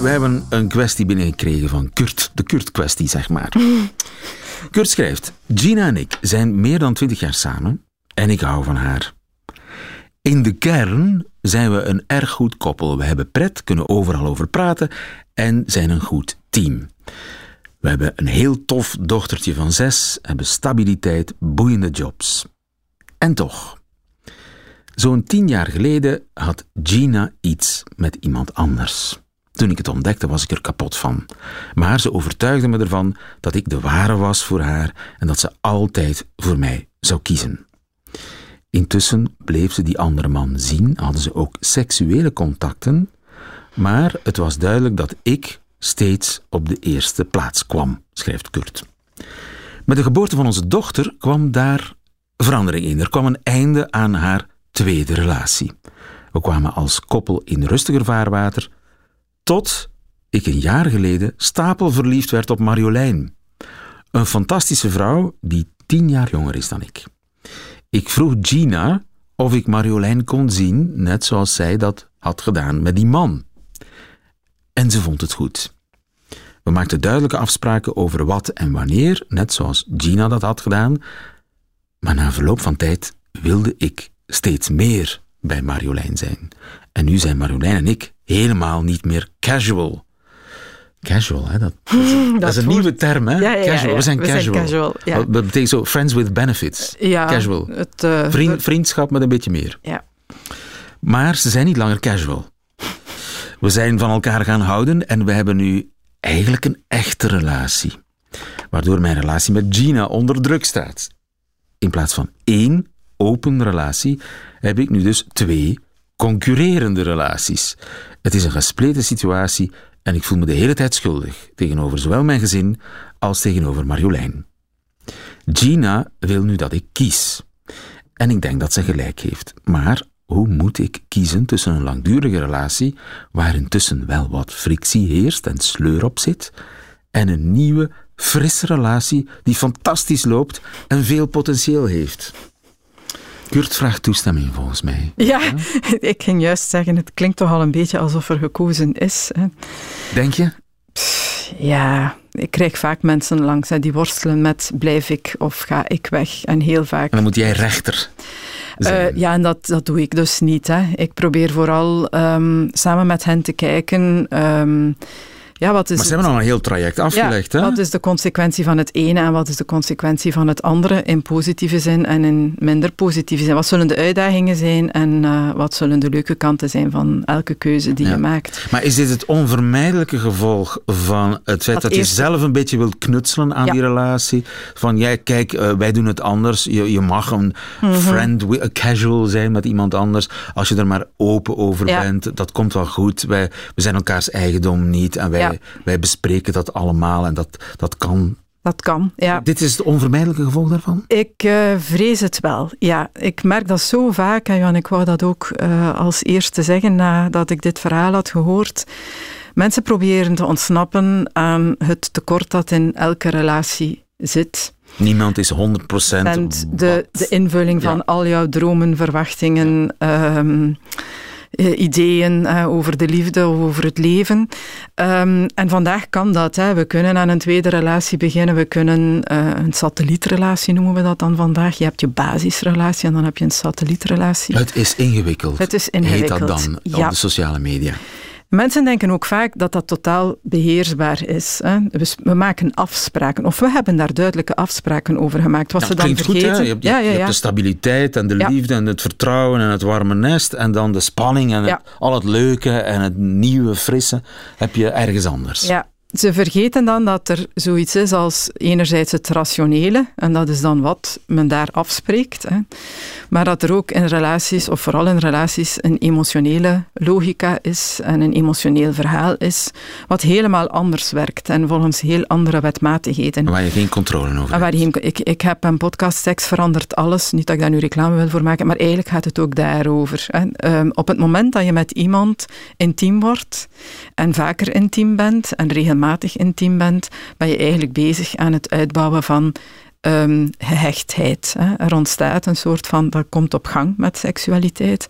We hebben een kwestie binnengekregen van Kurt, de Kurt-kwestie, zeg maar. Kurt schrijft: Gina en ik zijn meer dan twintig jaar samen en ik hou van haar. In de kern zijn we een erg goed koppel. We hebben pret, kunnen overal over praten en zijn een goed team. We hebben een heel tof dochtertje van zes, hebben stabiliteit, boeiende jobs. En toch, zo'n tien jaar geleden had Gina iets met iemand anders. Toen ik het ontdekte, was ik er kapot van. Maar ze overtuigde me ervan dat ik de ware was voor haar en dat ze altijd voor mij zou kiezen. Intussen bleef ze die andere man zien, hadden ze ook seksuele contacten, maar het was duidelijk dat ik steeds op de eerste plaats kwam, schrijft Kurt. Met de geboorte van onze dochter kwam daar verandering in. Er kwam een einde aan haar tweede relatie. We kwamen als koppel in rustiger vaarwater, tot ik een jaar geleden stapelverliefd werd op Marjolein. Een fantastische vrouw die tien jaar jonger is dan ik. Ik vroeg Gina of ik Marjolein kon zien, net zoals zij dat had gedaan met die man. En ze vond het goed. We maakten duidelijke afspraken over wat en wanneer, net zoals Gina dat had gedaan. Maar na verloop van tijd wilde ik steeds meer bij Marjolein zijn. En nu zijn Marjolein en ik helemaal niet meer casual. Casual, hè? Dat, dat is, dat is een woord. nieuwe term, hè? Ja, ja, ja, casual. ja. We zijn We zijn casual. casual, ja. Dat betekent zo friends with benefits. Casual. Het, eh, Vriend, vriendschap met een beetje meer. ja. Maar ze zijn niet langer casual. We zijn van elkaar gaan houden en we hebben nu eigenlijk een echte relatie. Waardoor mijn relatie met Gina onder druk staat. In plaats van één open relatie heb ik nu dus twee concurrerende relaties. Het is een gespleten situatie en ik voel me de hele tijd schuldig tegenover zowel mijn gezin als tegenover Marjolein. Gina wil nu dat ik kies. En ik denk dat ze gelijk heeft. Maar hoe moet ik kiezen tussen een langdurige relatie, waar intussen wel wat frictie heerst en sleur op zit, en een nieuwe, frisse relatie die fantastisch loopt en veel potentieel heeft? Kurt vraagt toestemming volgens mij. ja, ik ging juist zeggen, het klinkt toch al een beetje alsof er gekozen is. Hè. Denk je? Ja, ik krijg vaak mensen langs hè, die worstelen met blijf ik of ga ik weg. En heel vaak En dan moet jij rechter. Eh, ja, en dat, dat doe ik dus niet. Hè. Ik probeer vooral ehm, samen met hen te kijken. ehm, ja, wat is maar ze het- hebben al een heel traject afgelegd, ja, hè? Wat is de consequentie van het ene en wat is de consequentie van het andere in positieve zin en in minder positieve zin? Wat zullen de uitdagingen zijn en eh, wat zullen de leuke kanten zijn van elke keuze die Ja. je maakt? Maar is dit het onvermijdelijke gevolg van het feit Dat dat, je zelf een beetje wilt knutselen aan Ja. die relatie? Van, jij, kijk, eh, wij doen het anders. Je, je mag een Mhm. friend, a casual zijn met iemand anders. Als je er maar open over bent, dat komt wel goed. Wij, we zijn elkaars eigendom niet en wij, Ja. wij bespreken dat allemaal en dat, dat kan. Dat kan, ja. Dit is het onvermijdelijke gevolg daarvan? Ik eh, vrees het wel. Ja, ik merk dat zo vaak. En Jan, ik wou dat ook eh, als eerste zeggen nadat ik dit verhaal had gehoord. Mensen proberen te ontsnappen aan het tekort dat in elke relatie zit. Niemand is 100% En de, de invulling van Ja. al jouw dromen, verwachtingen, ehm, eh, ideeën eh, over de liefde of over het leven. Ehm, en vandaag kan dat. Hè. We kunnen aan een tweede relatie beginnen. We kunnen eh, een satellietrelatie noemen we dat dan vandaag. Je hebt je basisrelatie en dan heb je een satellietrelatie. Het is ingewikkeld. Het is Heet ingewikkeld. dat dan Ja. op de sociale media? Mensen denken ook vaak dat dat totaal beheersbaar is. Hè. We, maken afspraken, of we hebben daar duidelijke afspraken over gemaakt. Wat Ja, ze dan klinkt goed, vergeten. hè? Je hebt, je ja, hebt- ja, je ja. hebt de stabiliteit en de liefde en het vertrouwen en het warme nest en dan de spanning en het- al het leuke en het nieuwe, frisse heb je ergens anders. Ja, ze vergeten dan dat er zoiets is als enerzijds het rationele, en dat is dan wat men daar afspreekt, hè, maar dat er ook in relaties, of vooral in relaties, een emotionele logica is en een emotioneel verhaal is, wat helemaal anders werkt en volgens heel andere wetmatigheden. Waar je geen controle over hebt. Waar ik, ik heb een podcast Seks verandert alles, niet dat ik daar nu reclame wil voor maken, maar eigenlijk gaat het ook daarover. Hè. Um, op het moment dat je met iemand intiem wordt en vaker intiem bent en regelmatig intiem bent, ben je eigenlijk bezig aan het uitbouwen van um, gehechtheid. Hè. Er ontstaat een soort van, dat komt op gang met seksualiteit,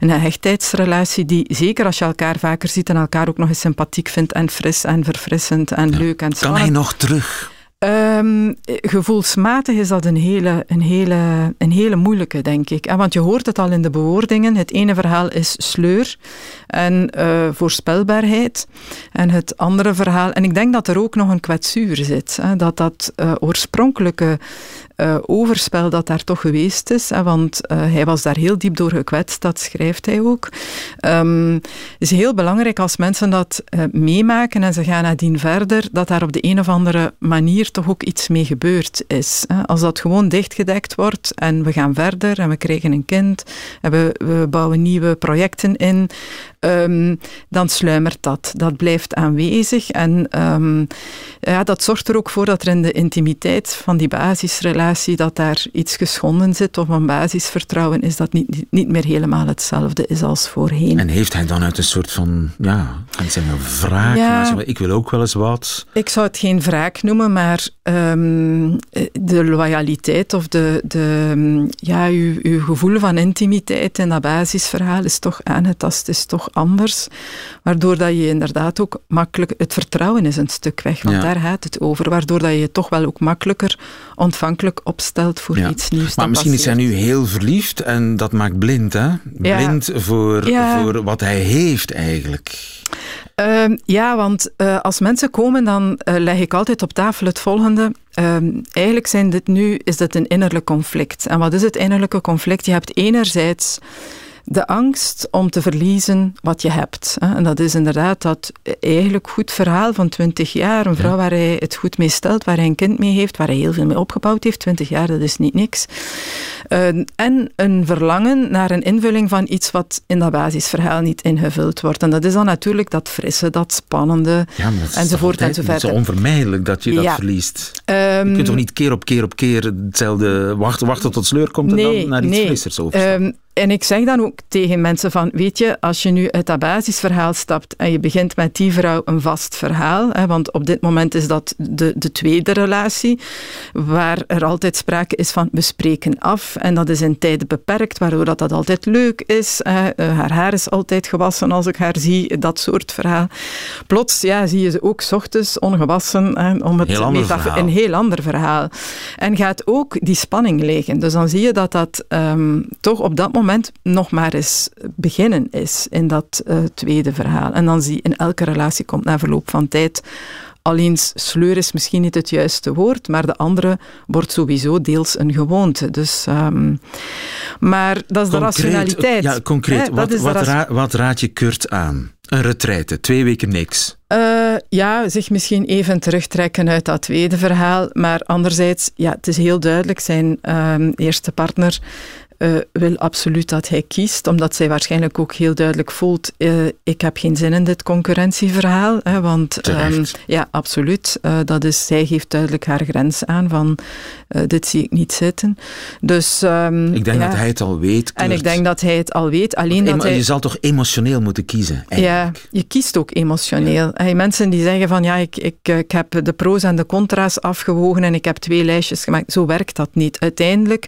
een gehechtheidsrelatie die, zeker als je elkaar vaker ziet en elkaar ook nog eens sympathiek vindt en fris en verfrissend en leuk en spannend. Kan hij nog terug? Um, gevoelsmatig is dat een hele, een, hele, een hele moeilijke, denk ik. Want je hoort het al in de bewoordingen. Het ene verhaal is sleur en uh, voorspelbaarheid. En het andere verhaal... En ik denk dat er ook nog een kwetsuur zit. Hè, dat dat uh, oorspronkelijke uh, overspel dat daar toch geweest is. Hè, want uh, hij was daar heel diep door gekwetst, dat schrijft hij ook. Het is heel belangrijk als mensen dat meemaken en ze gaan nadien verder, dat daar op de een of andere manier toch ook iets mee gebeurd is. Hè. Als dat gewoon dichtgedekt wordt en we gaan verder en we krijgen een kind en we, we bouwen nieuwe projecten in, um, dan sluimert dat. Dat blijft aanwezig en um, ja, dat zorgt er ook voor dat er in de intimiteit van die basisrelatie dat daar iets geschonden zit of een basisvertrouwen is dat niet, niet meer helemaal hetzelfde is als voorheen. En heeft hij dan uit een soort van, ja, kan ik zeggen, wraak? Ja, ik wil ook wel eens wat. Ik zou het geen wraak noemen, maar um, de loyaliteit of de, de, ja, uw, uw gevoel van intimiteit in dat basisverhaal is toch aangetast, is toch anders. Waardoor dat je inderdaad ook makkelijk, het vertrouwen is een stuk weg, want daar gaat het over. Waardoor dat je je toch wel ook makkelijker ontvankelijk opstelt voor iets nieuws. Maar misschien is hij nu heel verliefd en dat maakt blind, hè? Blind voor, voor wat hij heeft eigenlijk. Uh, ja, want uh, als mensen komen, dan uh, leg ik altijd op tafel het volgende. Uh, eigenlijk zijn dit nu, is dit een innerlijk conflict. En wat is het innerlijke conflict? Je hebt enerzijds de angst om te verliezen wat je hebt. En dat is inderdaad dat eigenlijk goed verhaal van 20 jaar. Een vrouw waar hij het goed mee stelt, waar hij een kind mee heeft, waar hij heel veel mee opgebouwd heeft. 20 jaar, dat is niet niks. En een verlangen naar een invulling van iets wat in dat basisverhaal niet ingevuld wordt. En dat is dan natuurlijk dat frisse, dat spannende, ja, enzovoort enzovoort. Het is onvermijdelijk dat je dat verliest. Um, je kunt toch niet keer op keer op keer hetzelfde wachten, wachten tot sleur komt en dan naar iets nee. frissers overstappen? Um, en ik zeg dan ook tegen mensen van, weet je, als je nu uit dat basisverhaal stapt en je begint met die vrouw een vast verhaal, hè, want op dit moment is dat de, de tweede relatie, waar er altijd sprake is van, we spreken af en dat is in tijden beperkt, waardoor dat, dat altijd leuk is. Hè. Eh, haar haar is altijd gewassen als ik haar zie, dat soort verhaal. Plots ja, zie je ze ook s ochtends ongewassen, hè, om het heel een heel ander verhaal. En gaat ook die spanning liggen. Dus dan zie je dat dat um, toch op dat moment moment nog maar eens beginnen is in dat uh, tweede verhaal. En dan zie je in elke relatie komt na verloop van tijd Alleen sleur is misschien niet het juiste woord, maar de andere wordt sowieso deels een gewoonte. Dus, um, maar dat is concreet, de rationaliteit. Ja, concreet. wat, wat, ra wat, raad je Kurt aan? Een retraite, twee weken niks. Uh, ja, zich misschien even terugtrekken uit dat tweede verhaal. Maar anderzijds, ja, het is heel duidelijk, zijn um, eerste partner uh, wil absoluut dat hij kiest, omdat zij waarschijnlijk ook heel duidelijk voelt, uh, ik heb geen zin in dit concurrentieverhaal. Hè, want um, ja, absoluut. Uh, dat is, zij geeft duidelijk haar grens aan van dit zie ik niet zitten. Dus, um, ik denk ja, dat hij het al weet. Kurt. En ik denk dat hij het al weet. Alleen dat hij... Je zal toch emotioneel moeten kiezen? Eigenlijk. Ja, je kiest ook emotioneel. Ja. Hey, mensen die zeggen van ja, ik, ik, ik heb de pro's en de contra's afgewogen en ik heb twee lijstjes gemaakt. Zo werkt dat niet. Uiteindelijk.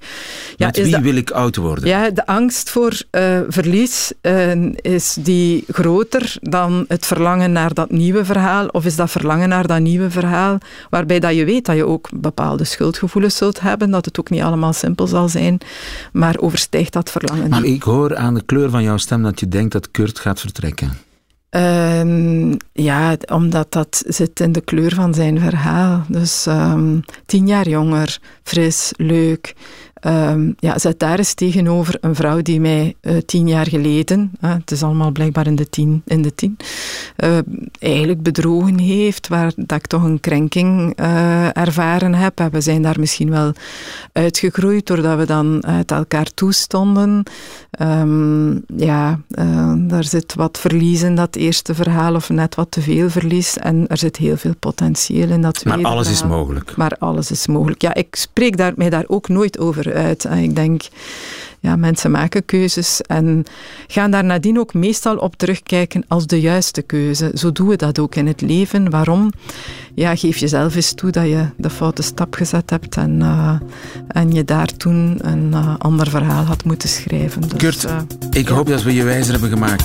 Ja, Met wie wil ik worden. Ja, de angst voor uh, verlies uh, is die groter dan het verlangen naar dat nieuwe verhaal? Of is dat verlangen naar dat nieuwe verhaal, waarbij dat je weet dat je ook bepaalde schuldgevoelens zult hebben, dat het ook niet allemaal simpel zal zijn, maar overstijgt dat verlangen? Maar ik hoor aan de kleur van jouw stem dat je denkt dat Kurt gaat vertrekken. Um, ja, omdat dat zit in de kleur van zijn verhaal. Dus um, tien jaar jonger, fris, leuk, ehm, ja, zet daar eens tegenover een vrouw die mij uh, tien jaar geleden, het is allemaal blijkbaar in de tien, in de tien uh, eigenlijk bedrogen heeft, waar dat ik toch een krenking uh, ervaren heb. En we zijn daar misschien wel uitgegroeid doordat we dan uit elkaar toestonden. Um, ja, daar zit wat verlies in dat eerste verhaal, of net wat te veel verlies. En er zit heel veel potentieel in dat tweede Maar alles verhaal. is mogelijk. Maar alles is mogelijk. Ja, ik spreek daar, mij daar ook nooit over uit. Ik denk, ja, mensen maken keuzes en gaan daar nadien ook meestal op terugkijken als de juiste keuze. Zo doen we dat ook in het leven. Waarom? Ja, geef jezelf eens toe dat je de foute stap gezet hebt en, uh, en je daar toen een uh, ander verhaal had moeten schrijven. Dus, Kurt, uh, ik ja. hoop dat we je wijzer hebben gemaakt.